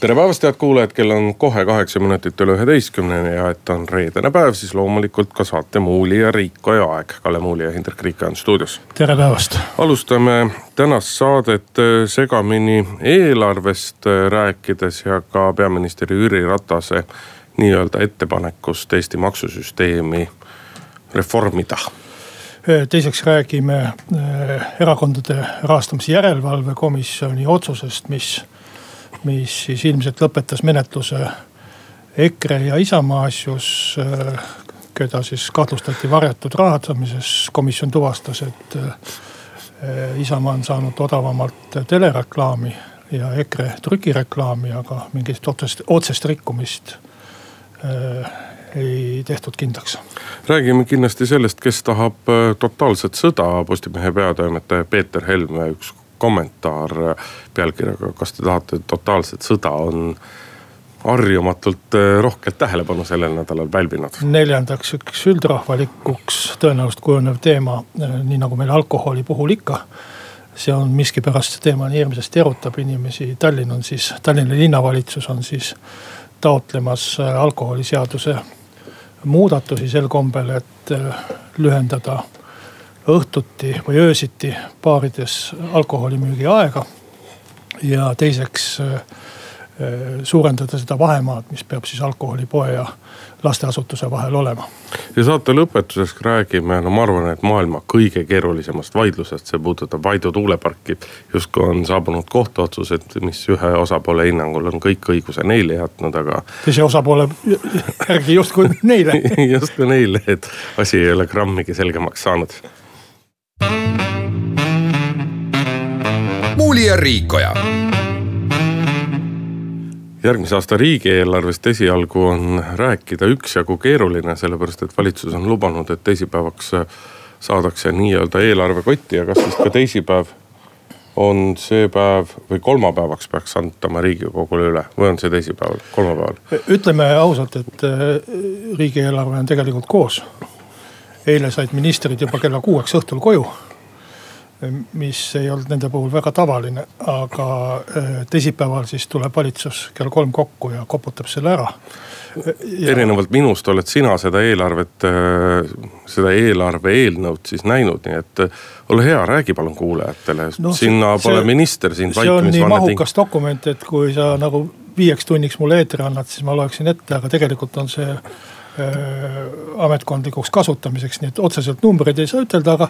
tere päevast, head kuulajad, kell on kohe kaheksa minutit üle üheteistkümneni ja et on reedene päev, siis loomulikult ka saate Muuli ja Riikoja aeg. Kalle Muuli ja Hindrek Riik on stuudios. tere päevast. alustame tänast saadet äh, segamini eelarvest äh, rääkides ja ka peaminister Jüri Ratase nii-öelda ettepanekust Eesti maksusüsteemi reformida teiseks räägime äh, erakondade rahastamise järelevalve komisjoni otsusest, mis mis siis ilmselt lõpetas menetluse EKRE ja Isamaa asjus, keda siis kahtlustati varjatud rahastamises. komisjon tuvastas, et äh, Isamaa on saanud odavamalt telereklaami ja EKRE trükireklaami, aga mingit otsest, otsest rikkumist äh, ei tehtud kindlaks. räägime kindlasti sellest, kes tahab totaalset sõda, Postimehe peatoimetaja Peeter Helme, üks kommentaar pealkirjaga, kas te tahate totaalset sõda, on harjumatult eh, rohkelt tähelepanu sellel nädalal pälvinud. neljandaks üks üldrahvalikuks tõenäoliselt kujunev teema, eh, nii nagu meil alkoholi puhul ikka. see on miskipärast see teema nii hirmsasti erutab inimesi, Tallinn on siis, Tallinna linnavalitsus on siis taotlemas eh, alkoholiseaduse muudatusi sel kombel, et lühendada õhtuti või öösiti baarides alkoholimüügi aega. ja teiseks äh, suurendada seda vahemaad, mis peab siis alkoholipoe ja lasteasutuse vahel olema. ja saate lõpetuseks räägime, no ma arvan, et maailma kõige keerulisemast vaidlusest, see puudutab Vaidu tuuleparki. justkui on saabunud kohtuotsused, mis ühe osapoole hinnangul on kõik õiguse neile jätnud, aga. teise osapoole järgi justkui neile justkui neile, et asi ei ole grammigi selgemaks saanud muuli ja Riikoja. järgmise aasta riigieelarvest esialgu on rääkida üksjagu keeruline, sellepärast et valitsus on lubanud, et teisipäevaks saadakse nii-öelda eelarvekotti ja kas siis ka teisipäev on see päev või kolmapäevaks peaks antama riigikogule üle või on see teisipäeval, kolmapäeval? ütleme ausalt, et äh, riigieelarve on tegelikult koos eile said ministrid juba kella kuueks õhtul koju. mis ei olnud nende puhul väga tavaline, aga äh, teisipäeval siis tuleb valitsus kell kolm kokku ja koputab selle ära. Ja... erinevalt minust oled sina seda eelarvet, äh, seda eelarve eelnõud siis näinud, nii et äh, ole hea, räägi palun kuulajatele no,, sinna see, pole minister sind see on nii mahukas ting... dokument, et kui sa nagu viieks tunniks mulle eetri annad, siis ma loeksin ette, aga tegelikult on see ametkondlikuks kasutamiseks, nii et otseselt numbreid ei saa ütelda, aga,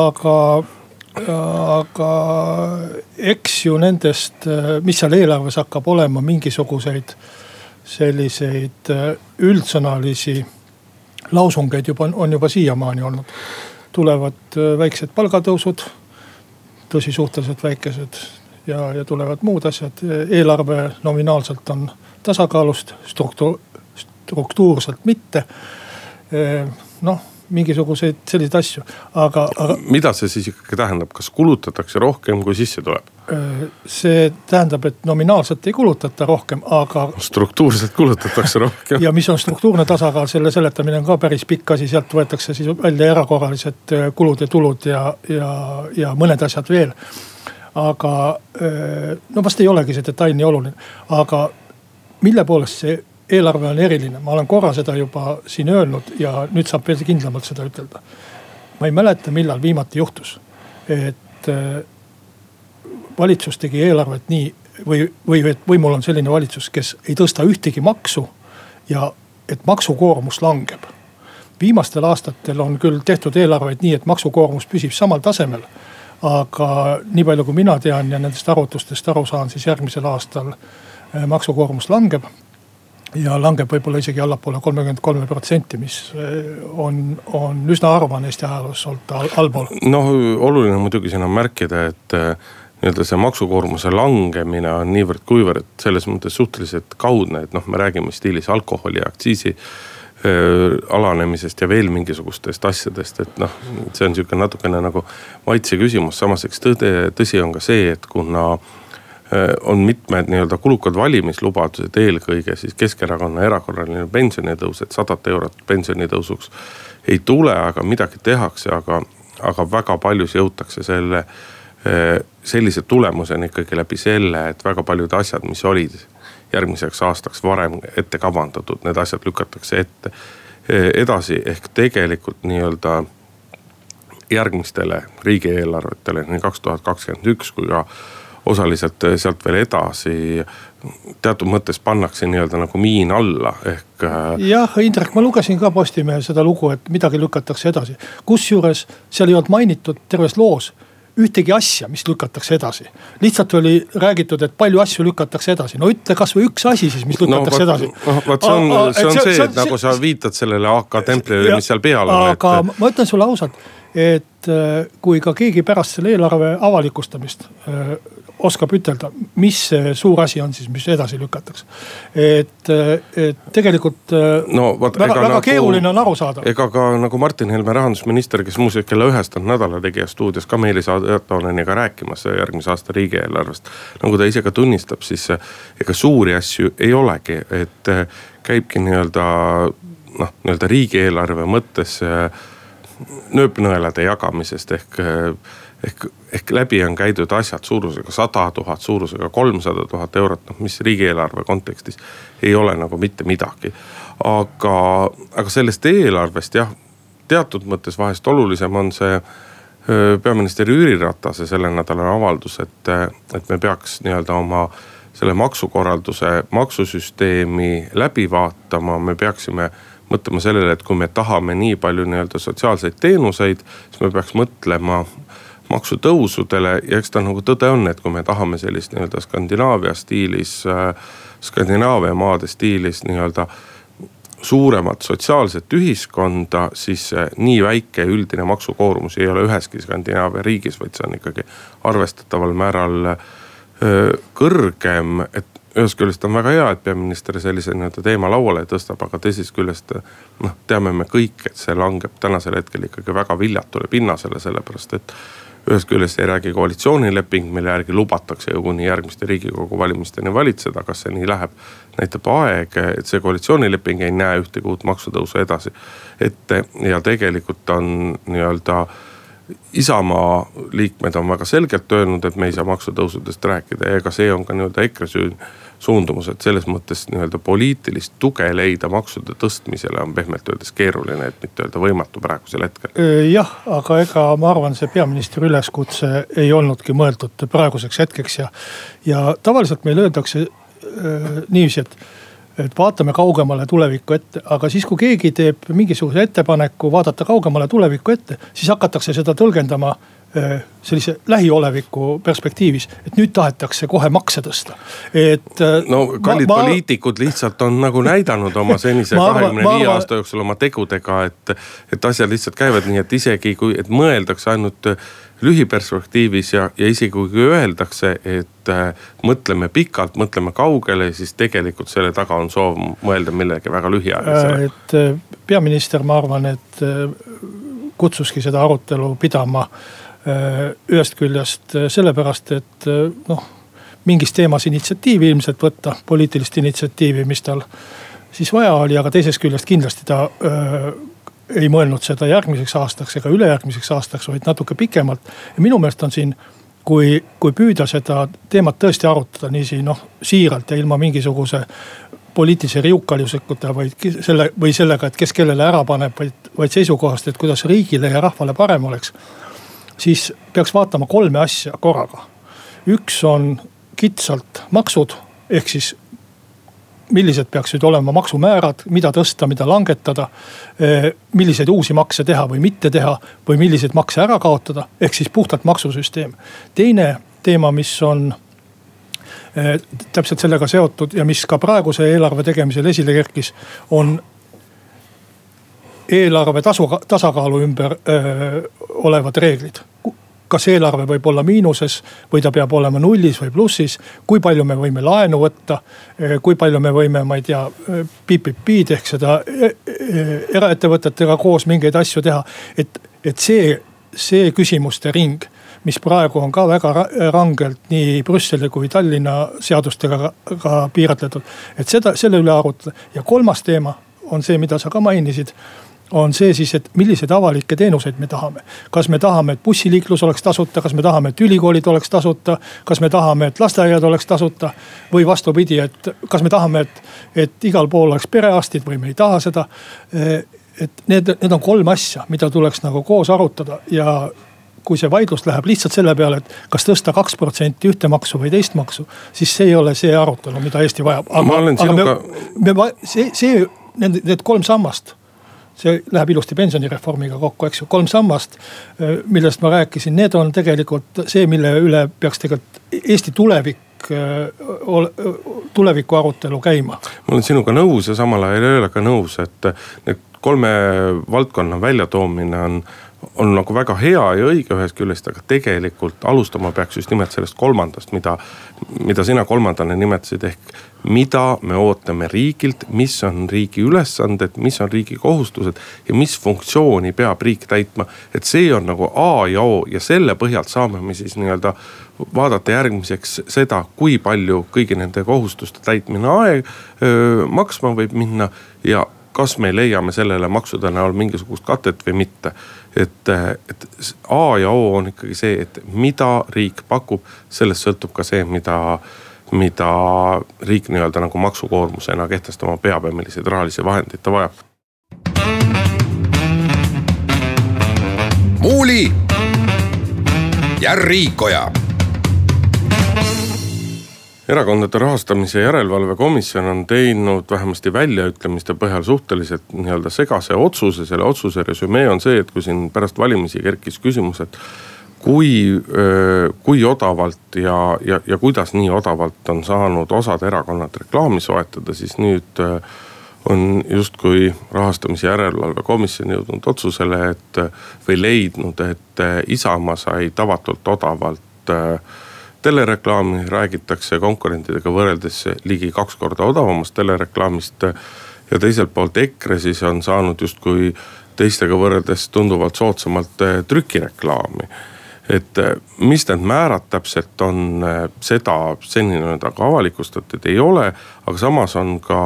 aga aga eks ju nendest, mis seal eelarves hakkab olema, mingisuguseid selliseid äh, üldsõnalisi lausungeid juba on juba siiamaani olnud. tulevad äh, väiksed palgatõusud, tõsi, suhteliselt väikesed ja, ja tulevad muud asjad. eelarve nominaalselt on tasakaalust, struktuur, struktuurselt mitte. noh, mingisuguseid selliseid asju, aga, aga. mida see siis ikkagi tähendab, kas kulutatakse rohkem, kui sisse tuleb? see tähendab, et nominaalselt ei kulutata rohkem, aga. struktuurselt kulutatakse rohkem. ja mis on struktuurne tasakaal, selle seletamine on ka päris pikk asi, sealt võetakse siis välja erakorralised kulud ja tulud ja, ja, ja mõned asjad veel. aga no vast ei olegi see detail nii oluline, aga mille poolest see eelarve on eriline, ma olen korra seda juba siin öelnud ja nüüd saab veel kindlamalt seda ütelda. ma ei mäleta, millal viimati juhtus, et äh, valitsus tegi eelarvet nii või, või et võimul on selline valitsus, kes ei tõsta ühtegi maksu ja et maksukoormus langeb. viimastel aastatel on küll tehtud eelarveid nii, et maksukoormus püsib samal tasemel. aga nii palju, kui mina tean ja nendest arvutustest aru saan, siis järgmisel aastal äh, maksukoormus langeb ja langeb võib-olla isegi allapoole kolmekümmend kolme protsenti, mis eh, on, on üsna harva Eesti ajaloos olnud all, allpool. noh, oluline on muidugi siin on märkida, et eh, nii-öelda see maksukoormuse langemine on niivõrd-kuivõrd selles mõttes suhteliselt kaudne, et noh, me räägime stiilis alkoholiaktsiisi alanemisest ja veel mingisugustest asjadest, et noh, see on sihuke natukene nagu maitse küsimus, samas eks tõde, tõsi on ka see, et kuna on mitmed nii-öelda kulukad valimislubadused, eelkõige siis Keskerakonna erakorraline pensionitõus, et sadat eurot pensionitõusuks ei tule, aga midagi tehakse, aga, aga väga paljus jõutakse selle, sellise tulemuseni ikkagi läbi selle, et väga paljud asjad, mis olid järgmiseks aastaks varem ette kavandatud, need asjad lükatakse ette. Edasi, ehk tegelikult nii-öelda järgmistele riigieelarvetele, nii kaks tuhat kakskümmend üks kui ka osaliselt sealt veel edasi teatud mõttes pannakse nii-öelda nagu miin alla ehk. Äh, jah, Indrek, ma lugesin ka Postimehe seda lugu, et midagi lükatakse edasi. kusjuures seal ei olnud mainitud terves loos ühtegi asja, mis lükatakse edasi. lihtsalt oli räägitud, et palju asju lükatakse edasi, no ütle kasvõi üks asi siis, mis lükatakse no, edasi. noh, vot see on, see on see, et nagu sa viitad sellele AK templile, mis seal peal on. aga et... ma ütlen sulle ausalt, et äh, kui ka keegi pärast selle eelarve avalikustamist äh, oskab ütelda, mis see suur asi on siis, mis edasi lükatakse. et, et tegelikult no, vaat, väga, väga nagu, keeruline on aru saada. ega ka nagu Martin Helme, rahandusminister, kes muuseas kella ühest on Nädala Tegija stuudios ka Meelis Atooneniga rääkimas järgmise aasta riigieelarvest. nagu ta ise ka tunnistab, siis ega suuri asju ei olegi, et käibki nii-öelda noh, nii-öelda riigieelarve mõttes nööpnõelade jagamisest ehk ehk, ehk läbi on käidud asjad suurusega sada tuhat, suurusega kolmsada tuhat eurot, noh mis riigieelarve kontekstis ei ole nagu mitte midagi. aga, aga sellest eelarvest jah, teatud mõttes vahest olulisem on see peaminister Jüri Ratase sellenädalane avaldus, et, et me peaks nii-öelda oma selle maksukorralduse, maksusüsteemi läbi vaatama, me peaksime mõtlema sellele, et kui me tahame nii palju nii-öelda sotsiaalseid teenuseid, siis me peaks mõtlema maksutõusudele ja eks ta nagu tõde on, et kui me tahame sellist nii-öelda Skandinaavia stiilis äh,, Skandinaavia maade stiilis nii-öelda suuremat sotsiaalset ühiskonda, siis nii väike üldine maksukoormus ei ole üheski Skandinaavia riigis, vaid see on ikkagi arvestataval määral öö, kõrgem, et ühest küljest on väga hea, et peaminister sellise nii-öelda teema lauale tõstab, aga teisest küljest noh, teame me kõik, et see langeb tänasel hetkel ikkagi väga viljatule pinnasele, sellepärast et ühest küljest ei räägi koalitsioonileping, mille järgi lubatakse ju kuni järgmiste riigikogu valimisteni valitseda, kas see nii läheb, näitab aeg, et see koalitsioonileping ei näe ühtegi uut maksutõusu edasi ette ja tegelikult on nii-öelda Isamaa liikmed on väga selgelt öelnud, et me ei saa maksutõusudest rääkida ja ega see on ka nii-öelda EKRE süü suundumus, et selles mõttes nii-öelda poliitilist tuge leida maksude tõstmisele on pehmelt öeldes keeruline, et mitte öelda võimatu praegusel hetkel. jah, aga ega ma arvan, see peaministri üleskutse ei olnudki mõeldud praeguseks hetkeks ja, ja tavaliselt meil öeldakse äh, niiviisi, et et vaatame kaugemale tulevikku ette, aga siis, kui keegi teeb mingisuguse ettepaneku vaadata kaugemale tulevikku ette, siis hakatakse seda tõlgendama Äh, sellise lähioleviku perspektiivis, et nüüd tahetakse kohe makse tõsta, et. Äh, no kallid ma, poliitikud lihtsalt on nagu näidanud oma senise kahekümne viie aasta jooksul oma tegudega, et. et asjad lihtsalt käivad nii, et isegi kui, et mõeldakse ainult lühiperspektiivis ja, ja isegi kui öeldakse, et äh, mõtleme pikalt, mõtleme kaugele, siis tegelikult selle taga on soov mõelda millegi väga lühiajalisele. et äh, peaminister, ma arvan, et äh, kutsuski seda arutelu pidama Äh, ühest küljest äh, sellepärast, et äh, noh, mingis teemas initsiatiivi ilmselt võtta, poliitilist initsiatiivi, mis tal siis vaja oli, aga teisest küljest kindlasti ta öö, ei mõelnud seda järgmiseks aastaks ega ülejärgmiseks aastaks, vaid natuke pikemalt. ja minu meelest on siin, kui, kui püüda seda teemat tõesti arutada niiviisi noh, siiralt ja ilma mingisuguse poliitilise riukalisuseta, vaid selle või sellega, et kes kellele ära paneb, vaid, vaid seisukohast, et kuidas riigile ja rahvale parem oleks siis peaks vaatama kolme asja korraga. üks on kitsalt maksud, ehk siis millised peaksid olema maksumäärad, mida tõsta, mida langetada. Eh, milliseid uusi makse teha või mitte teha või milliseid makse ära kaotada, ehk siis puhtalt maksusüsteem. teine teema, mis on eh, täpselt sellega seotud ja mis ka praeguse eelarve tegemisel esile kerkis, on eelarve tasu, tasakaalu ümber öö, olevad reeglid. Kas eelarve võib olla miinuses või ta peab olema nullis või plussis. kui palju me võime laenu võtta, kui palju me võime, ma ei tea, PPP-d ehk seda eraettevõtetega koos mingeid asju teha. et, et see, see küsimuste ring mis praegu on ka väga rangelt nii Brüsseli kui Tallinna seadustega ka piiratletud. et seda, selle üle arutada ja kolmas teema on see, mida sa ka mainisid on see siis, et milliseid avalikke teenuseid me tahame. kas me tahame, et bussiliiklus oleks tasuta, kas me tahame, et ülikoolid oleks tasuta, kas me tahame, et lasteaiad oleks tasuta. või vastupidi, et kas me tahame, et, et igal pool oleks perearstid või me ei taha seda. et need, need on kolm asja, mida tuleks nagu koos arutada ja kui see vaidlus läheb lihtsalt selle peale, et kas tõsta kaks protsenti ühte maksu või teist maksu, siis see ei ole see arutelu, mida Eesti vajab. ma olen sinuga. me, me, see, see, need, need kolm sammast see läheb ilusti pensionireformiga kokku, eks ju, kolm sammast, millest ma rääkisin, need on tegelikult see, mille üle peaks tegelikult Eesti tulevik tuleviku arutelu käima. ma olen sinuga nõus ja samal ajal ei ole ka nõus, et need kolme valdkonna väljatoomine on on nagu väga hea ja õige ühest küljest, aga tegelikult alustama peaks just nimelt sellest kolmandast, mida, mida sina kolmandana nimetasid, ehk mida me ootame riigilt, mis on riigi ülesanded, mis on riigi kohustused ja mis funktsiooni peab riik täitma. et see on nagu A ja O ja selle põhjalt saame me siis nii-öelda vaadata järgmiseks seda, kui palju kõigi nende kohustuste täitmine aeg öö, maksma võib minna ja kas me leiame sellele maksude näol mingisugust katet või mitte. Et, et A ja O on ikkagi see, et mida riik pakub, sellest sõltub ka see, mida, mida riik nii-öelda nagu maksukoormusena kehtestama peab ja milliseid rahalisi vahendeid ta vajab. muuli ja Riikoja erakondade rahastamise järelevalve komisjon on teinud vähemasti väljaütlemiste põhjal suhteliselt nii-öelda segase otsuse, selle otsuse resümee on see, et kui siin pärast valimisi kerkis küsimus, et kui, kui odavalt ja, ja, ja kuidas nii odavalt on saanud osad erakonnad reklaami soetada, siis nüüd on justkui rahastamise järelevalve komisjon jõudnud otsusele, et või leidnud, et Isamaa sai tavatult odavalt telereklaami räägitakse konkurentidega võrreldes ligi kaks korda odavamast telereklaamist. ja teiselt poolt EKRE siis on saanud justkui teistega võrreldes tunduvalt soodsamalt eh, trükireklaami. et eh, mis need määrad täpselt on, eh, seda seni nagu avalikustatud ei ole, aga samas on ka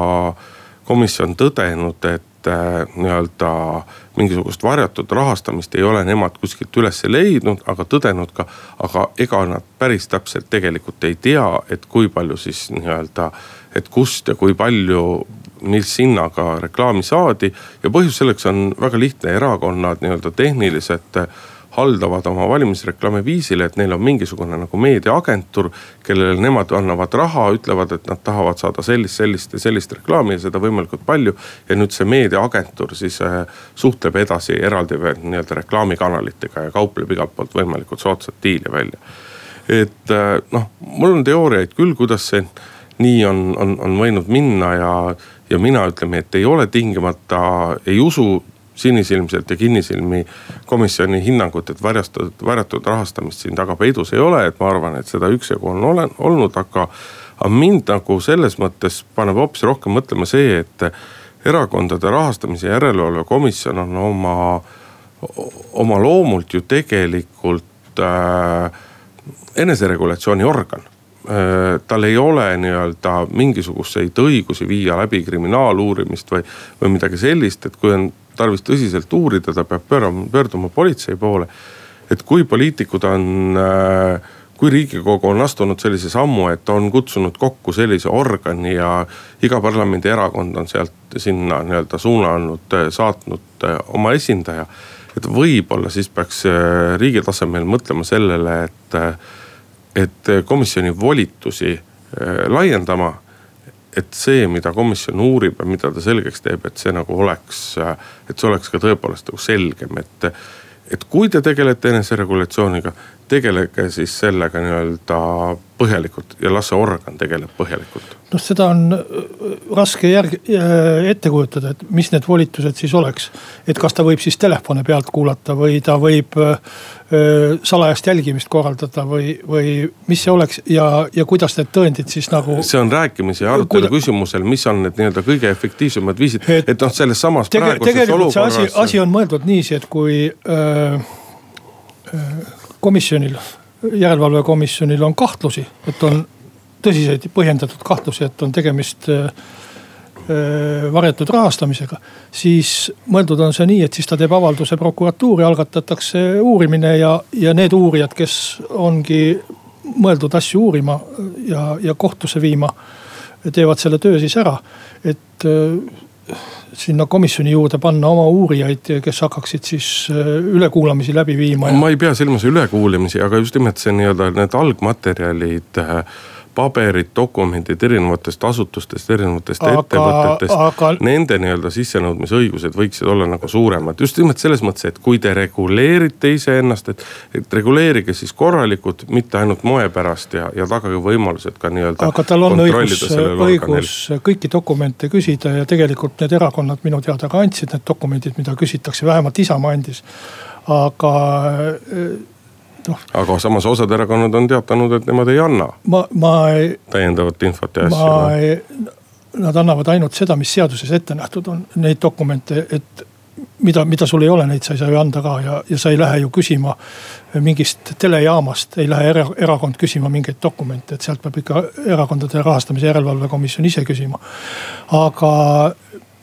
komisjon tõdenud, et nii-öelda mingisugust varjatud rahastamist ei ole nemad kuskilt üles leidnud, aga tõdenud ka. aga ega nad päris täpselt tegelikult ei tea, et kui palju siis nii-öelda, et kust ja kui palju mis hinnaga reklaami saadi ja põhjus selleks on väga lihtne, erakonnad nii-öelda tehnilised haldavad oma valimisreklaami viisil, et neil on mingisugune nagu meediaagentuur, kellele nemad annavad raha, ütlevad, et nad tahavad saada sellist, sellist ja sellist reklaami ja seda võimalikult palju. ja nüüd see meediaagentuur siis äh, suhtleb edasi eraldi veel nii-öelda reklaamikanalitega ja kaupleb igalt poolt võimalikult soodsat diili välja. et äh, noh, mul on teooriaid küll, kuidas see nii on, on, on võinud minna ja, ja mina ütleme, et ei ole tingimata, ei usu sinisilmselt ja kinnisilmi komisjoni hinnangut, et varjastatud, varjatud rahastamist siin taga peidus ei ole, et ma arvan, et seda üksjagu on olen, olnud, aga. aga mind nagu selles mõttes paneb hoopis rohkem mõtlema see, et erakondade rahastamise järelevalve komisjon on oma, oma loomult ju tegelikult äh, eneseregulatsiooni organ äh, tal ei ole nii-öelda mingisuguseid õigusi viia läbi kriminaaluurimist või, või midagi sellist, et kui on tarvis tõsiselt uurida, ta peab pöörama, pöörduma politsei poole. et kui poliitikud on, äh, kui riigikogu on astunud sellise sammu, et on kutsunud kokku sellise organi ja iga parlamendierakond on sealt sinna nii-öelda suunanud, äh, saatnud äh, oma esindaja. et võib-olla siis peaks riigi tasemel mõtlema sellele, et, et komisjoni volitusi laiendama et see, mida komisjon uurib ja mida ta selgeks teeb, et see nagu oleks, et see oleks ka tõepoolest nagu selgem, et. et kui te tegelete eneseregulatsiooniga, tegelege siis sellega nii-öelda põhjalikult ja las see organ tegeleb põhjalikult. noh, seda on äh, raske järg-, äh, ette kujutada, et mis need volitused siis oleks. et kas ta võib siis telefone pealt kuulata või ta võib äh, salajast jälgimist korraldada või, või mis see oleks ja, ja kuidas need tõendid siis nagu. see on rääkimise ja arutelu Kuida... küsimusel, mis on need nii-öelda kõige efektiivsemad viisid, et noh, selles samas tege, praeguses olukorras. asi, asi on mõeldud niiviisi, et kui öö, öö, komisjonil, järelevalvekomisjonil on kahtlusi, et on tõsiseid põhjendatud kahtlusi, et on tegemist äh, äh, varjatud rahastamisega. siis mõeldud on see nii, et siis ta teeb avalduse prokuratuuri, algatatakse uurimine ja, ja need uurijad, kes ongi mõeldud asju uurima ja, ja kohtusse viima, teevad selle töö siis ära. et äh, sinna komisjoni juurde panna oma uurijaid, kes hakkaksid siis äh, ülekuulamisi läbi viima. ma ei pea silmas ülekuulamisi, aga just nimelt see nii-öelda need algmaterjalid äh, paberid, dokumendid erinevatest asutustest, erinevatest aga, ettevõtetest aga.... Nende nii-öelda sissenõudmisõigused võiksid olla nagu suuremad, just nimelt selles mõttes, et kui te reguleerite iseennast, et, et reguleerige siis korralikult, mitte ainult moe pärast ja, ja tagage võimalused ka nii-öelda. aga tal on õigus, õigus kõiki dokumente küsida ja tegelikult need erakonnad minu teada ka andsid need dokumendid, mida küsitakse, vähemalt Isamaa andis. aga noh. aga samas osad erakonnad on teatanud, et nemad ei anna. ma, ma täiendavat infot ja asju. ma ei, nad annavad ainult seda, mis seaduses ette nähtud on, neid dokumente, et mida, mida sul ei ole, neid sa ei saa ju anda ka ja, ja sa ei lähe ju küsima mingist telejaamast, ei lähe era, erakond küsima mingeid dokumente, et sealt peab ikka erakondade rahastamise järelevalve komisjon ise küsima. aga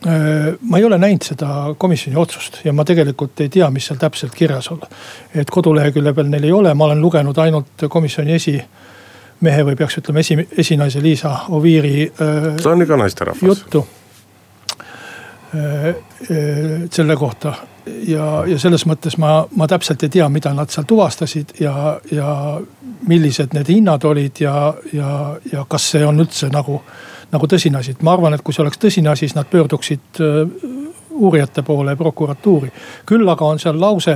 ma ei ole näinud seda komisjoni otsust ja ma tegelikult ei tea, mis seal täpselt kirjas on. et kodulehekülje peal neil ei ole, ma olen lugenud ainult komisjoni esimehe või peaks ütlema esi, esinaise Liisa Oviiri. Äh, ta on ikka naisterahvas. juttu äh, selle kohta ja, ja selles mõttes ma, ma täpselt ei tea, mida nad seal tuvastasid ja, ja millised need hinnad olid ja, ja, ja kas see on üldse nagu nagu tõsine asi, et ma arvan, et kui see oleks tõsine asi, siis nad pöörduksid äh, uurijate poole, prokuratuuri. küll aga on seal lause,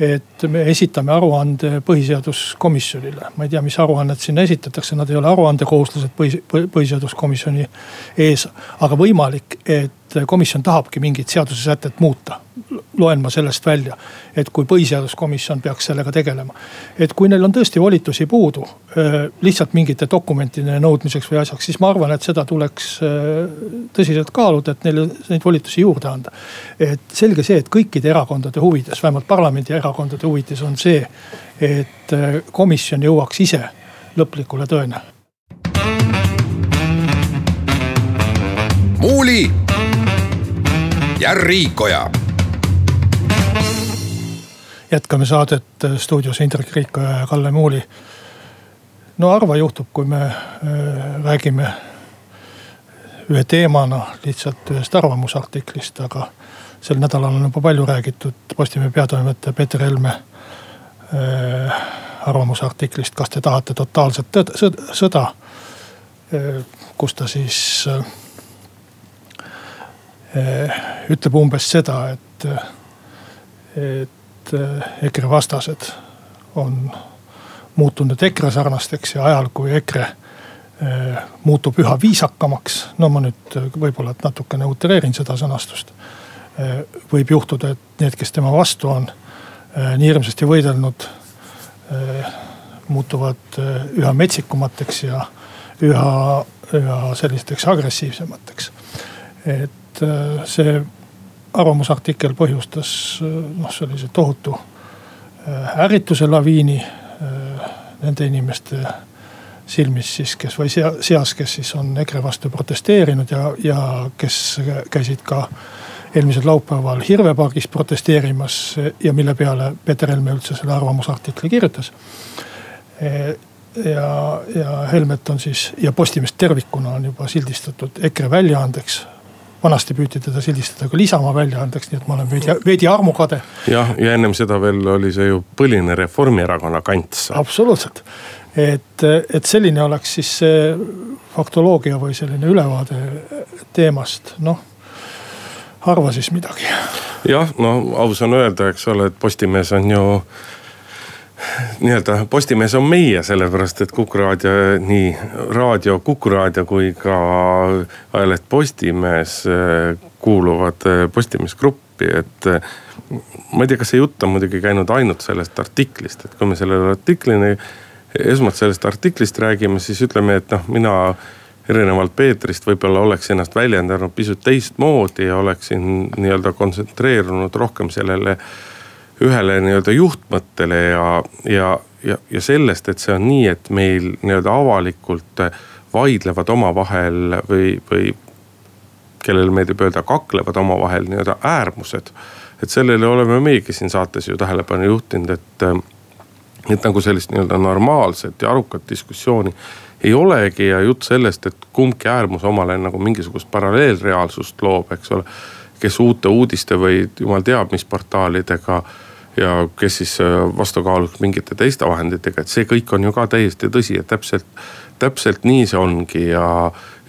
et me esitame aruande põhiseaduskomisjonile. ma ei tea, mis aruannet sinna esitatakse, nad ei ole aruandekohustused põhi, põhiseaduskomisjoni ees. aga võimalik, et komisjon tahabki mingit seadusesätet muuta. Loen ma sellest välja, et kui põhiseaduskomisjon peaks sellega tegelema. et kui neil on tõesti volitusi puudu lihtsalt mingite dokumentide nõudmiseks või asjaks, siis ma arvan, et seda tuleks tõsiselt kaaluda, et neile neid volitusi juurde anda. et selge see, et kõikide erakondade huvides, vähemalt parlamendi erakondade huvides on see, et komisjon jõuaks ise lõplikule tõene. muuli ja Riikoja. Jätkame saadet stuudios Indrek Riikoja ja Kalle Muuli. no harva juhtub, kui me äh, räägime ühe teemana lihtsalt ühest arvamusartiklist, aga sel nädalal on juba palju räägitud Postimehe peatoimetaja Peeter Helme äh, arvamusartiklist, kas te tahate totaalset sõda. Äh, kus ta siis ütleb umbes seda, et, et eh, EKRE vastased on muutunud EKRE sarnasteks ja ajal, kui EKRE eh, muutub üha viisakamaks. no ma nüüd võib-olla natukene utreerin seda sõnastust. võib juhtuda, et need, kes tema vastu on nii hirmsasti võidelnud, muutuvad üha metsikumateks ja üha, üha sellisteks agressiivsemateks. et et see arvamusartikkel põhjustas äh, noh, sellise tohutu äh, ärrituse laviini nende inimeste silmis siis, kes või seas, kes siis on EKRE vastu protesteerinud ja, ja kes käisid ka eelmisel laupäeval Hirve pargis protesteerimas ja mille peale Peeter Helme üldse selle arvamusartikli kirjutas. ja, ja Helmet on siis ja Postimeest tervikuna on juba sildistatud EKRE väljaandeks vanasti püüti teda sildistada küll Isamaa väljaandeks, nii et ma olen veidi, veidi armukade. jah, ja ennem seda veel oli see ju põline Reformierakonna kants. absoluutselt, et, et selline oleks siis see faktoloogia või selline ülevaade teemast, noh harva siis midagi. jah, no aus on öelda, eks ole, et Postimees on ju nii-öelda Postimees on meie, sellepärast et Kuku raadio, nii raadio Kuku raadio kui ka ajaleht Postimees äh, kuuluvad äh, Postimees Gruppi, et. ma ei tea, kas see jutt on muidugi käinud ainult sellest artiklist, et kui me sellele artiklini, esmalt sellest artiklist räägime, siis ütleme, et noh, mina erinevalt Peetrist võib-olla oleks ennast väljendanud pisut teistmoodi ja oleksin nii-öelda kontsentreerunud rohkem sellele ühele nii-öelda juhtmõttele ja, ja, ja, ja sellest, et see on nii, et meil nii-öelda avalikult vaidlevad omavahel või, või kellele meeldib öelda, kaklevad omavahel nii-öelda äärmused. et sellele oleme meiegi siin saates ju tähelepanu juhtinud, et, et nagu sellist nii-öelda normaalset ja arukat diskussiooni ei olegi ja jutt sellest, et kumbki äärmus omale nagu mingisugust paralleelreaalsust loob, eks ole. kes uute uudiste või jumal teab mis portaalidega ja kes siis äh, vastukaaluks mingite teiste vahenditega, et see kõik on ju ka täiesti tõsi ja täpselt, täpselt nii see ongi ja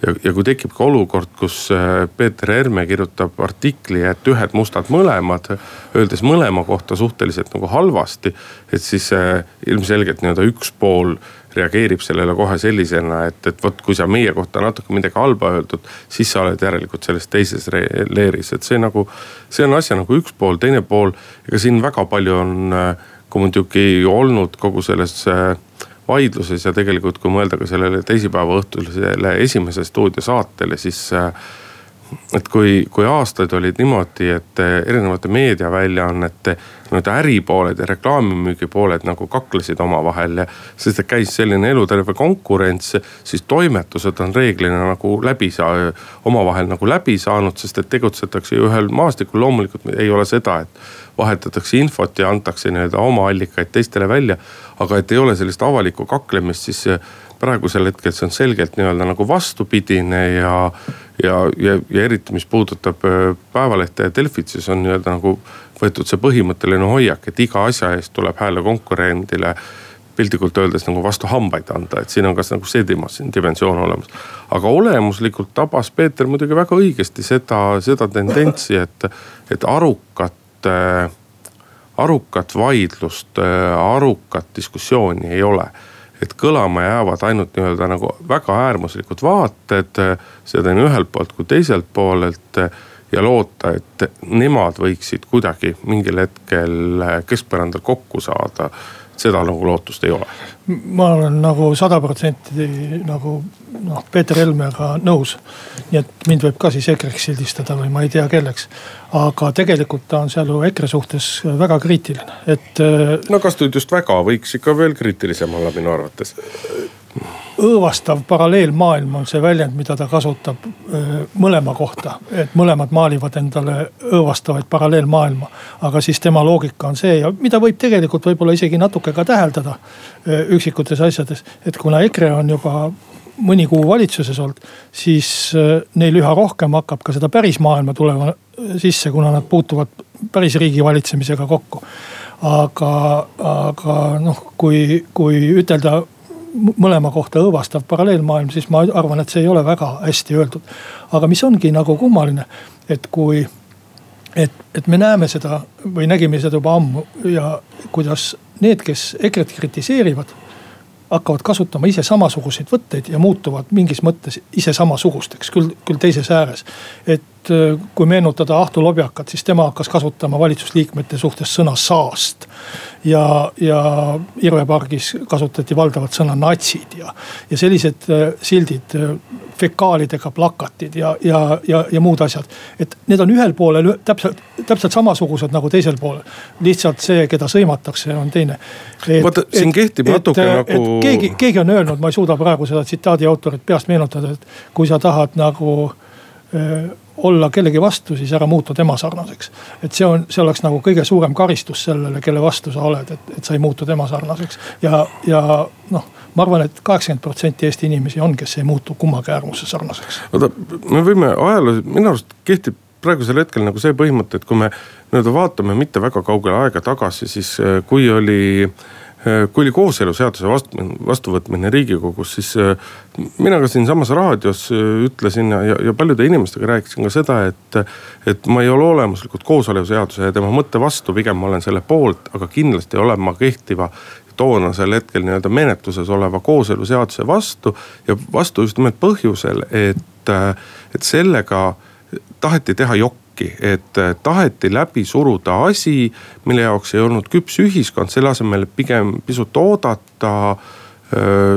ja, ja kui tekib ka olukord, kus äh, Peeter Herme kirjutab artikli, et ühed mustad mõlemad, öeldes mõlema kohta suhteliselt nagu halvasti. et siis äh, ilmselgelt nii-öelda üks pool reageerib sellele kohe sellisena, et, et vot kui sa meie kohta natuke midagi halba öeldud, siis sa oled järelikult selles teises leeris, et see nagu. see on asja nagu üks pool, teine pool, ega siin väga palju on äh, ka muidugi olnud kogu selles vaidluses ja tegelikult, kui mõelda ka sellele teisipäeva õhtusele esimese stuudiosaatele, siis äh, et kui, kui aastaid olid niimoodi, et äh, erinevate meediaväljaannete nii-öelda äripooled ja reklaamimüügi pooled nagu kaklesid omavahel ja. sest et käis selline eluterve konkurents, siis toimetused on reeglina nagu läbi saa-, omavahel nagu läbi saanud, sest et tegutsetakse ju ühel maastikul, loomulikult ei ole seda, et vahetatakse infot ja antakse nii-öelda oma allikaid teistele välja. aga et ei ole sellist avalikku kaklemist, siis praegusel hetkel see on selgelt nii-öelda nagu vastupidine ja, ja, ja, ja eriti, mis puudutab äh, Päevalehte ja Delfit, siis on nii-öelda nagu võetud see põhimõtteline hoiak, et iga asja eest tuleb hääle konkurendile piltlikult öeldes nagu vastu hambaid anda, et siin on kas nagu see dimensioon olemas. aga olemuslikult tabas Peeter muidugi väga õigesti seda, seda tendentsi, et, et arukat, äh, arukat vaidlust, äh, arukat diskussiooni ei ole et kõlama jäävad ainult nii-öelda nagu väga äärmuslikud vaated, seda nii ühelt poolt kui teiselt poolelt. ja loota, et nemad võiksid kuidagi mingil hetkel keskpõrandal kokku saada seda nagu lootust ei ole. ma olen nagu sada protsenti nagu noh, Peeter Helmega nõus. nii et mind võib ka siis EKRE-ks sildistada või ma ei tea kelleks. aga tegelikult ta on seal ju EKRE suhtes väga kriitiline, et. No kas nüüd just väga, võiks ikka veel kriitilisem olla minu arvates õõvastav paralleelmaailm on see väljend, mida ta kasutab mõlema kohta. et mõlemad maalivad endale õõvastavaid paralleelmaailma. aga siis tema loogika on see ja mida võib tegelikult võib-olla isegi natuke ka täheldada üksikutes asjades. et kuna EKRE on juba mõni kuu valitsuses olnud, siis neil üha rohkem hakkab ka seda päris maailma tulema sisse, kuna nad puutuvad päris riigi valitsemisega kokku. aga, aga noh, kui, kui ütelda mõlema kohta õõvastav paralleelmaailm, siis ma arvan, et see ei ole väga hästi öeldud. aga mis ongi nagu kummaline, et kui, et, et me näeme seda või nägime seda juba ammu ja kuidas need, kes EKRE-t kritiseerivad hakkavad kasutama ise samasuguseid võtteid ja muutuvad mingis mõttes ise samasugusteks, küll, küll teises ääres. et äh, kui meenutada Ahto Lobjakat, siis tema hakkas kasutama valitsusliikmete suhtes sõna saast. ja, ja Irve pargis kasutati valdavalt sõna natsid ja, ja sellised äh, sildid äh, fekaalidega plakatid ja, ja, ja, ja muud asjad. et need on ühel poolel täpselt, täpselt samasugused nagu teisel poolel. lihtsalt see, keda sõimatakse, on teine. vaata, siin kehtib natuke nagu. keegi, keegi on öelnud, ma ei suuda praegu seda tsitaadi autorit peast meenutada, et kui sa tahad nagu olla kellegi vastu, siis ära muutu tema sarnaseks. et see on, see oleks nagu kõige suurem karistus sellele, kelle vastu sa oled, et, et sa ei muutu tema sarnaseks. ja, ja noh ma arvan et, et kaheksakümmend protsenti Eesti inimesi on, kes ei muutu kummagi äärmuse sarnaseks. oota, me võime ajaloos, minu arust kehtib praegusel hetkel nagu see põhimõte, et kui me nii-öelda vaatame mitte väga kaugele aega tagasi, siis äh, kui oli äh, kui oli kooseluseaduse vastu, vastuvõtmine riigikogus, siis äh, mina ka siinsamas raadios ütlesin ja, ja paljude inimestega rääkisin ka seda, et. et ma ei ole olemuslikult kooseluseaduse ja tema mõtte vastu, pigem ma olen selle poolt, aga kindlasti olen ma kehtiva toonasel hetkel nii-öelda menetluses oleva kooseluseaduse vastu. ja vastu just nimelt põhjusel, et, et sellega taheti teha jokki, et taheti läbi suruda asi, mille jaoks ei olnud küps ühiskond, selle asemel pigem pisut oodata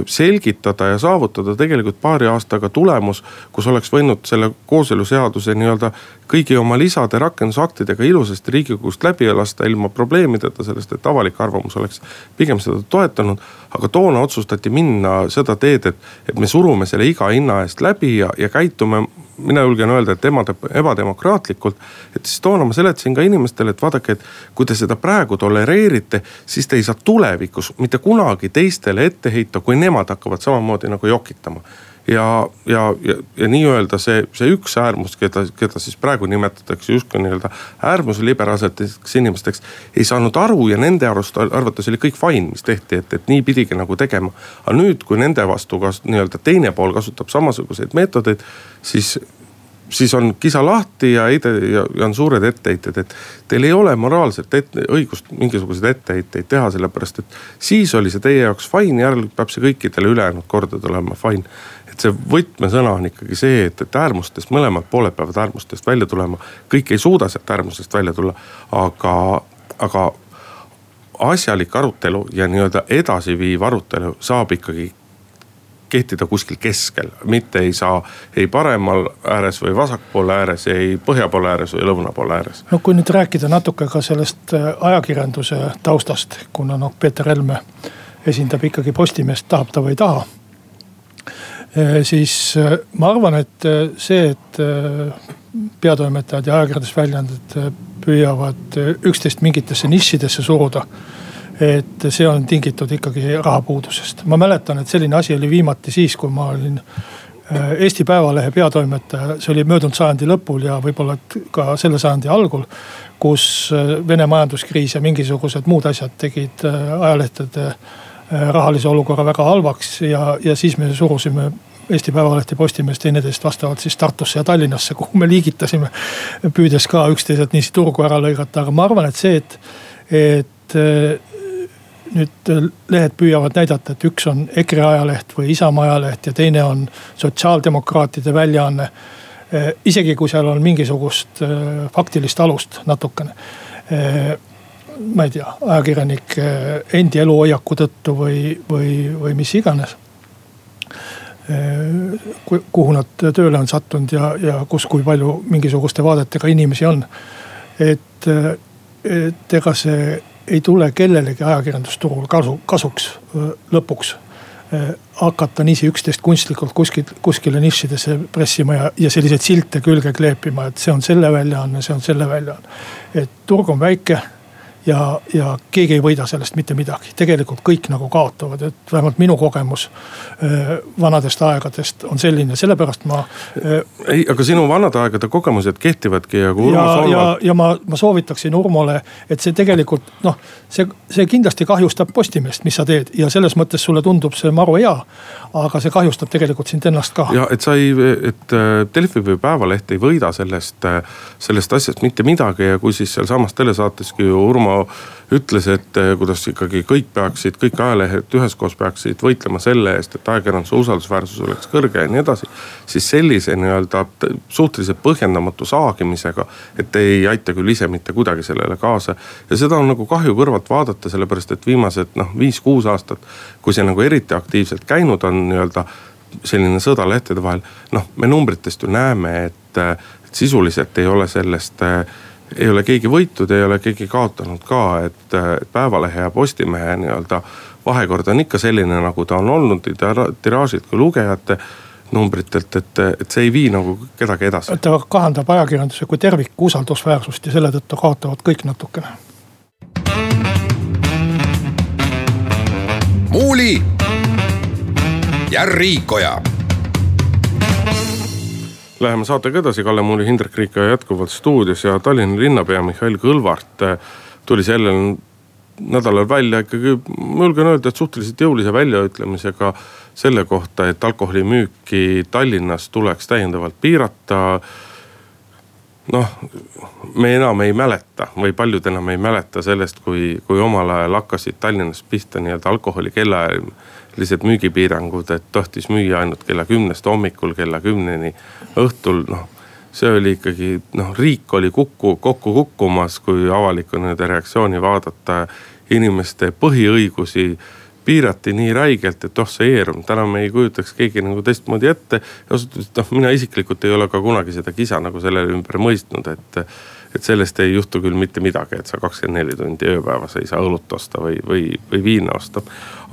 selgitada ja saavutada tegelikult paari aastaga tulemus, kus oleks võinud selle kooseluseaduse nii-öelda kõigi oma lisade rakendusaktidega ilusasti riigikogust läbi lasta ilma probleemideta, sellest, et avalik arvamus oleks pigem seda toetanud. aga toona otsustati minna seda teed, et, et me surume selle iga hinna eest läbi ja, ja käitume mina julgen öelda, et emade, ebademokraatlikult. et siis toona ma seletasin ka inimestele, et vaadake, et kui te seda praegu tolereerite, siis te ei saa tulevikus mitte kunagi teistele ette heita, kui nemad hakkavad samamoodi nagu jokitama ja, ja, ja, ja nii-öelda see, see üks äärmus, keda, keda siis praegu nimetatakse justkui nii-öelda äärmusliberaalseteks inimesteks. ei saanud aru ja nende arust, arvates oli kõik fine, mis tehti, et, et nii pidigi nagu tegema. aga nüüd, kui nende vastu ka nii-öelda teine pool kasutab samasuguseid meetodeid, siis siis on kisa lahti ja heide ja, ja on suured etteheited, et teil ei ole moraalset ette, õigust mingisuguseid etteheiteid teha, sellepärast et siis oli see teie jaoks fine, järelikult peab see kõikidele ülejäänud kordadel olema fine et see võtmesõna on ikkagi see, et, et äärmustest, mõlemad pooled peavad äärmustest välja tulema. kõik ei suuda sealt äärmusest välja tulla, aga, aga asjalik arutelu ja nii-öelda edasiviiv arutelu saab ikkagi kehtida kuskil keskel, mitte ei saa ei paremal ääres või vasakpoole ääres, ei põhja poole ääres või lõuna poole ääres. no kui nüüd rääkida natuke ka sellest äh, ajakirjanduse taustast, kuna noh, Peeter Helme esindab ikkagi Postimeest, tahab ta või ei taha siis äh, ma arvan, et äh, see, et peatoimetajad ja ajakirjandusväljaanded püüavad üksteist mingitesse nišidesse suruda. et see on tingitud ikkagi rahapuudusest. ma mäletan, et selline asi oli viimati siis, kui ma olin Eesti Päevalehe peatoimetaja, see oli möödunud sajandi lõpul ja võib-olla ka selle sajandi algul. kus Vene majanduskriis ja mingisugused muud asjad tegid ajalehtede Äh, rahalise olukorra väga halvaks ja, ja siis me surusime Eesti Päevaleht ja Postimees teineteist vastavalt siis Tartusse ja Tallinnasse, kuhu me liigitasime. püüdes ka üksteiselt niiviisi turgu ära lõigata, aga ma arvan, et see, et, et äh, nüüd lehed püüavad näidata, et üks on EKRE ajaleht või Isamaa ajaleht ja teine on sotsiaaldemokraatide väljaanne. Äh, isegi kui seal on mingisugust faktilist alust natukene ma ei tea, ajakirjanike endi eluhoiaku tõttu või, või, või mis iganes. kuhu nad tööle on sattunud ja, ja kus, kui palju mingisuguste vaadetega inimesi on. et, et ega see ei tule kellelegi ajakirjandusturul kasu, kasuks lõpuks hakata niiviisi üksteist kunstlikult kuskil, kuskile nišidesse pressima ja, ja selliseid silte külge kleepima, et see on selle väljaanne, see on selle väljaanne. et turg on väike ja, ja keegi ei võida sellest mitte midagi, tegelikult kõik nagu kaotavad, et vähemalt minu kogemus äh, vanadest aegadest on selline, sellepärast ma. Äh, ei, aga sinu vanade aegade kogemused kehtivadki ja kui Urmo ja, Solman. ja, ja ma, ma soovitaksin Urmole, et see tegelikult noh, see, see kindlasti kahjustab Postimeest, mis sa teed ja selles mõttes sulle tundub see maru hea. aga see kahjustab tegelikult sind ennast ka. ja et sa ei, et äh, Delfi või Päevaleht ei võida sellest, sellest asjast mitte midagi ja kui siis sealsamas telesaateski Urmo ütles, et eh, kuidas ikkagi kõik peaksid, kõik ajalehed üheskoos peaksid võitlema selle eest, et ajakirjanduse usaldusväärsus oleks kõrge ja nii edasi. siis sellise nii-öelda suhteliselt põhjendamatu saagimisega, et ei aita küll ise mitte kuidagi sellele kaasa. ja seda on nagu kahju kõrvalt vaadata, sellepärast et viimased noh, viis-kuus aastat, kui see nagu eriti aktiivselt käinud on nii-öelda selline sõda lehtede vahel. noh, me numbritest ju näeme, et, et sisuliselt ei ole sellest äh, ei ole keegi võitnud, ei ole keegi kaotanud ka, et Päevalehe ja Postimehe nii-öelda vahekord on ikka selline, nagu ta on olnud, tiraažid kui lugejate numbritelt, et, et see ei vii nagu kedagi edasi. ta kahandab ajakirjanduse kui terviku usaldusväärsust ja selle tõttu kaotavad kõik natukene. muuli ja Riikoja Läheme saatega edasi, Kalle Muuli, Hindrek Riik jätkuvalt stuudios ja Tallinna linnapea Mihhail Kõlvart eh, tuli sellel nädalal välja ikkagi, ma julgen öelda, et suhteliselt jõulise väljaütlemisega selle kohta, et alkoholimüüki Tallinnas tuleks täiendavalt piirata. noh, me enam ei mäleta või paljud enam ei mäleta sellest, kui, kui omal ajal hakkasid Tallinnas pihta nii-öelda alkoholi kellaajalised müügipiirangud, et tohtis müüa ainult kella kümnest hommikul kella kümneni õhtul, noh. see oli ikkagi noh, riik oli kukku, kokku kukkumas, kui avaliku nii-öelda reaktsiooni vaadata inimeste põhiõigusi piirati nii räigelt, et oh see ERM, täna me ei kujutaks keegi nagu teistmoodi ette. ausalt öeldes noh, mina isiklikult ei ole ka kunagi seda kisa nagu selle ümber mõistnud, et. Et sellest ei juhtu küll mitte midagi, et sa kakskümmend neli tundi ööpäevas ei saa õlut osta või, või, või viina osta.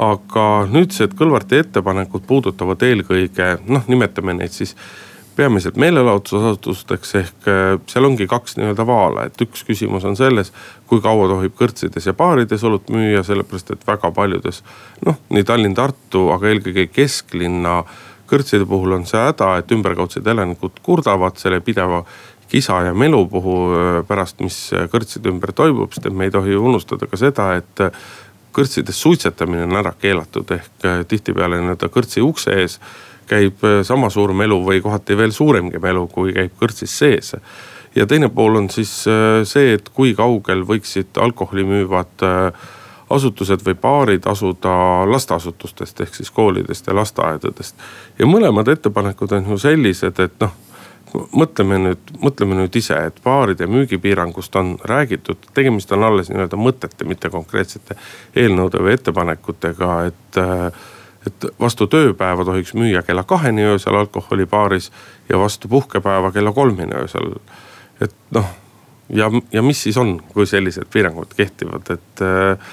aga nüüdsed Kõlvarti ettepanekud puudutavad eelkõige noh, nimetame neid siis peamiselt meelelahutusasutusteks ehk äh, seal ongi kaks nii-öelda vaala, et üks küsimus on selles, kui kaua tohib kõrtsides ja baarides õlut müüa, sellepärast et väga paljudes noh, nii Tallinn-Tartu, aga eelkõige kesklinna kõrtside puhul on see häda, et ümberkaudsed elanikud kurdavad selle pideva kisa ja melu puhul äh, pärast, mis kõrtside ümber toimub, sest et me ei tohi unustada ka seda, et kõrtsides suitsetamine on ära keelatud ehk äh, tihtipeale nii-öelda kõrtsi ukse ees käib äh, sama suur melu või kohati veel suuremgi melu, kui käib kõrtsis sees. ja teine pool on siis äh, see, et kui kaugel võiksid alkoholi müüvad äh, asutused või baarid asuda lasteasutustest ehk siis koolidest ja lasteaedadest. ja mõlemad ettepanekud on ju sellised, et noh mõtleme nüüd, mõtleme nüüd ise, et baaride müügipiirangust on räägitud, tegemist on alles nii-öelda mõtete, mitte konkreetsete eelnõude või ettepanekutega, et et vastu tööpäeva tohiks müüa kella kaheni öösel alkoholi baaris ja vastu puhkepäeva kella kolmeni öösel. et noh, ja, ja mis siis on, kui sellised piirangud kehtivad, et äh,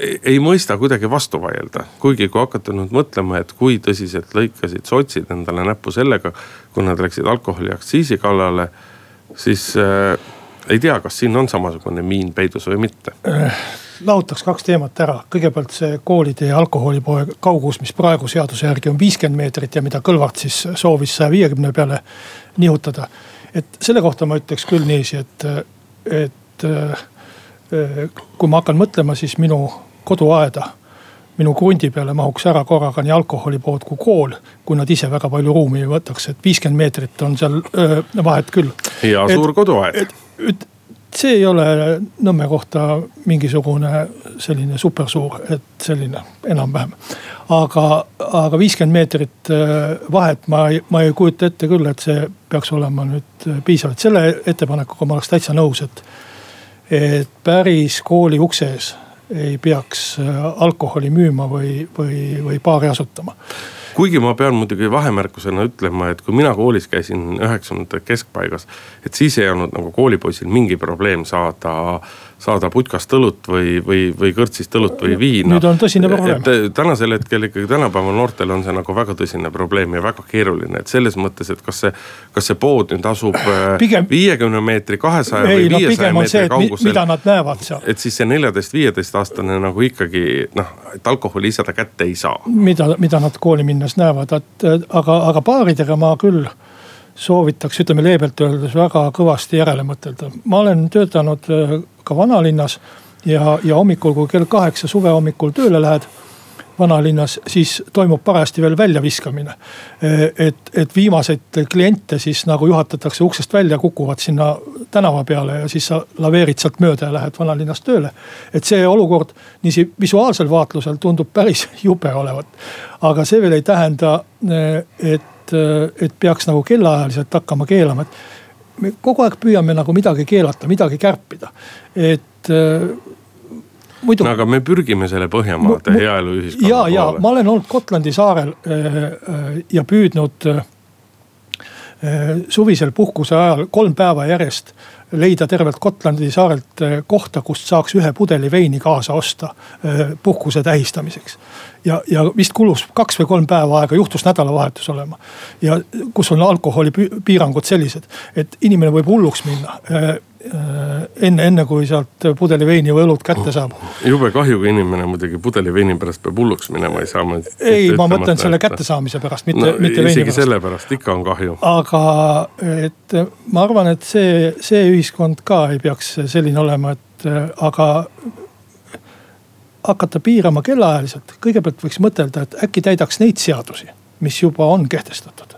ei, mõista kuidagi vastu vaielda. kuigi kui hakata nüüd mõtlema, et kui tõsiselt lõikasid sotsid endale näppu sellega, kui nad läksid alkoholiaktsiisi kallale, siis äh, ei tea, kas siin on samasugune miin peidus või mitte äh lahutaks kaks teemat ära, kõigepealt see koolide ja alkoholipoe kaugus, mis praegu seaduse järgi on viiskümmend meetrit ja mida Kõlvart siis soovis saja viiekümne peale nihutada. et selle kohta ma ütleks küll niiviisi, et, et kui ma hakkan mõtlema, siis minu koduaeda minu krundi peale mahuks ära korraga nii alkoholipood kui kool, kui nad ise väga palju ruumi ei võtaks, et viiskümmend meetrit on seal öö, vahet küll. hea suur koduaed see ei ole Nõmme kohta mingisugune selline supersuur, et selline enam-vähem. aga, aga viiskümmend meetrit vahet ma ei, ma ei kujuta ette küll, et see peaks olema nüüd piisav, et selle ettepanekuga ma oleks täitsa nõus, et. et päris kooli ukse ees ei peaks äh, alkoholi müüma või, või, või baari asutama. Kuigi ma pean muidugi vahemärkusena ütlema, et kui mina koolis käisin üheksakümnendate keskpaigas, et siis ei olnud nagu koolipoisil mingi probleem saada saada putkast õlut või, või, või kõrtsist õlut või viina. nüüd on tõsine probleem. et tänasel hetkel ikkagi tänapäeva noortel on see nagu väga tõsine probleem ja väga keeruline, et selles mõttes, et kas see, kas see pood nüüd asub äh, viiekümne meetri, kahesaja või viiesaja no, meetri kaugusel. mida nad näevad seal. et siis see neljateist, viieteist aastane nagu ikkagi noh, et alkoholi ise ta kätte ei saa. mida, mida nad kooli minnes näevad, et aga, aga baaridega ma küll soovitaks, ütleme leebelt öeldes väga kõvasti järele mõtelda. ma olen töötanud äh, ka vanalinnas ja, ja hommikul, kui kell kaheksa suve hommikul tööle lähed vanalinnas, siis toimub parajasti veel väljaviskamine. Et, et viimaseid kliente siis nagu juhatatakse uksest välja, kukuvad sinna tänava peale ja siis sa laveerid sealt mööda ja lähed vanalinnast tööle. et see olukord niiviisi visuaalsel vaatlusel tundub päris jube olevat. aga see veel ei tähenda, äh, et et, peaks nagu kellaajaliselt hakkama keelama, et me kogu aeg püüame nagu midagi keelata, midagi kärpida, et muidu. no aga me pürgime selle Põhjamaade heaeluühiskonna poole. ja, ja ma olen olnud Gotlandi saarel äh, äh, ja püüdnud suvisel puhkuse ajal kolm päeva järjest leida tervelt Gotlandi saarelt kohta, kust saaks ühe pudeli veini kaasa osta puhkuse tähistamiseks. ja, ja vist kulus kaks või kolm päeva aega, juhtus nädalavahetus olema. ja kus on alkoholipiirangud sellised, et inimene võib hulluks minna enne, enne kui sealt pudeli veini või õlut kätte saab. jube kahjuga inimene muidugi pudeli veini pärast peab hulluks minema, ei saa. ei, ma mõtlen selle kättesaamise pärast, mitte no,, mitte veini pärast. isegi selle pärast ikka on kahju. aga et ma arvan, et see, see ühiskond ka ei peaks selline olema, et aga hakata piirama kellaajaliselt, kõigepealt võiks mõtelda, et äkki täidaks neid seadusi, mis juba on kehtestatud.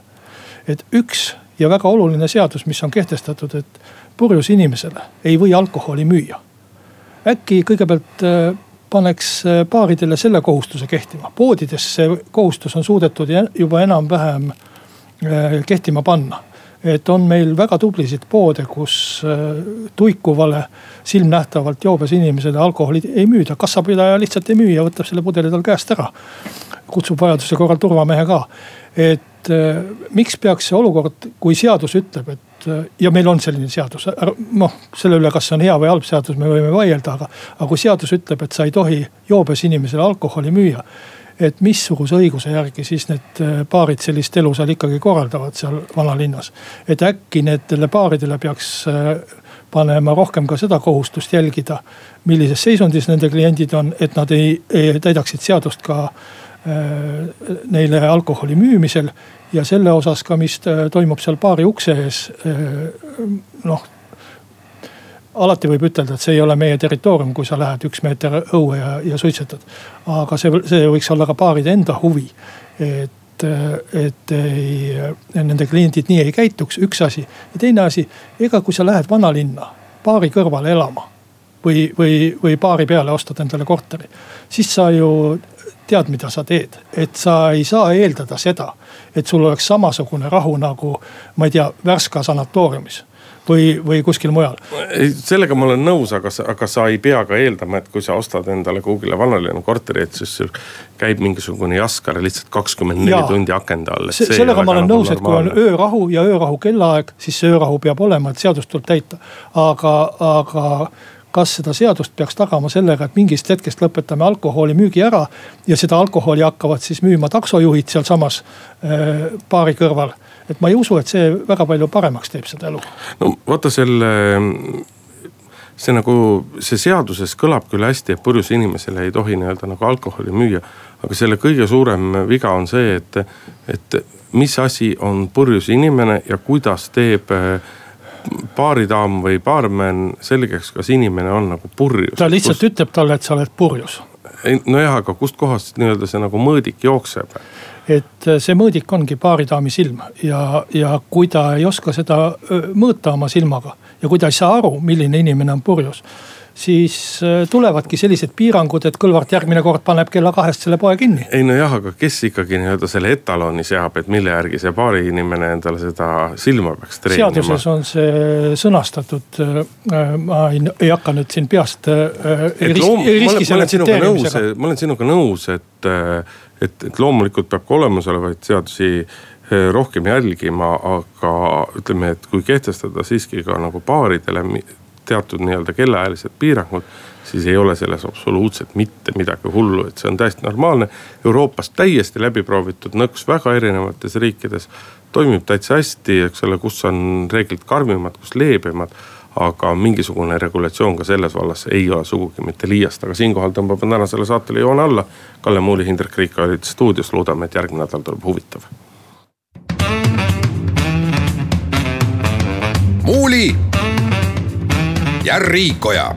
et üks ja väga oluline seadus, mis on kehtestatud, et purjus inimesele ei või alkoholi müüa. äkki kõigepealt äh, paneks äh, baaridele selle kohustuse kehtima, poodides see kohustus on suudetud juba enam-vähem äh, kehtima panna et on meil väga tublisid poode, kus tuikuvale silmnähtavalt joobes inimesele alkoholi ei müüda. kassapidaja lihtsalt ei müü ja võtab selle pudeli tal käest ära. kutsub vajaduse korral turvamehe ka. et miks peaks see olukord, kui seadus ütleb, et Äh, ja meil on selline seadus, noh selle üle, kas see on hea või halb seadus, me võime vaielda, aga. aga kui seadus ütleb, et sa ei tohi joobes inimesele alkoholi müüa. et missuguse õiguse järgi siis need äh, baarid sellist elu seal ikkagi korraldavad seal vanalinnas. et äkki nendele baaridele peaks äh, panema rohkem ka seda kohustust jälgida, millises seisundis nende kliendid on, et nad ei, ei täidaksid seadust ka neile alkoholi müümisel ja selle osas ka, mis äh, toimub seal baari ukse ees, äh, noh alati võib ütelda, et see ei ole meie territoorium, kui sa lähed üks meeter õue ja, ja suitsetad. aga see, see võiks olla ka baaride enda huvi. et, et ei, nende kliendid nii ei käituks, üks asi. ja teine asi, ega kui sa lähed vanalinna baari kõrvale elama või, või, või baari peale ostad endale korteri, siis sa ju tead, mida sa teed. et sa ei saa eeldada seda, et sul oleks samasugune rahu nagu ma ei tea, Värska sanatooriumis või, või kuskil mujal. sellega ma olen nõus, aga sa, aga sa ei pea ka eeldama, et kui sa ostad endale kuhugile vanalinna korteri, et siis sul käib mingisugune jaskar lihtsalt kakskümmend neli tundi akende all. Se sellega ma olen nagu nõus, et kui on öörahu ja öörahu kellaaeg, siis see öörahu peab olema, et seadust tuleb täita. aga, aga kas seda seadust peaks tagama sellega, et mingist hetkest lõpetame alkoholimüügi ära. ja seda alkoholi hakkavad siis müüma taksojuhid sealsamas äh, baari kõrval. et ma ei usu, et see väga palju paremaks teeb seda elu. no vaata selle, see nagu, see seaduses kõlab küll hästi, et purjus inimesele ei tohi nii-öelda nagu alkoholi müüa. aga selle kõige suurem viga on see, et, et mis asi on purjus inimene ja kuidas teeb äh, baaridaam või baarmen selgeks, kas inimene on nagu purjus. ta lihtsalt kust... ütleb talle, et sa oled purjus. nojah, aga kustkohast nii-öelda see nagu mõõdik jookseb? et äh, see mõõdik ongi baaridaami silm ja, ja kui ta ei oska seda mõõta oma silmaga ja kui ta ei saa aru, milline inimene on purjus siis äh, tulevadki sellised piirangud, et Kõlvart järgmine kord paneb kella kahest selle poe kinni. ei nojah, aga kes ikkagi nii-öelda selle etaloni seab, et mille järgi see baari inimene endale seda silma peaks treenima? seaduses on see sõnastatud, äh, ma ei, ei hakka nüüd siin peast. Äh, ma olen sinuga nõus, ma olen sinuga nõus, et, et, et loomulikult peab ka olemasolevaid seadusi rohkem jälgima, aga ütleme, et kui kehtestada siiski ka nagu baaridele teatud nii-öelda kellaajalised piirangud, siis ei ole selles absoluutselt mitte midagi hullu, et see on täiesti normaalne. Euroopas täiesti läbi proovitud nõks väga erinevates riikides. toimib täitsa hästi, eks ole, kus on reeglid karmimad, kus leebemad aga mingisugune regulatsioon ka selles vallas ei ole sugugi mitte liiast, aga siinkohal tõmbame tänasele saatele joone alla. Kalle Muuli, Hindrek Riik olid stuudios, loodame, et järgmine nädal tuleb huvitav. muuli ja Riikoja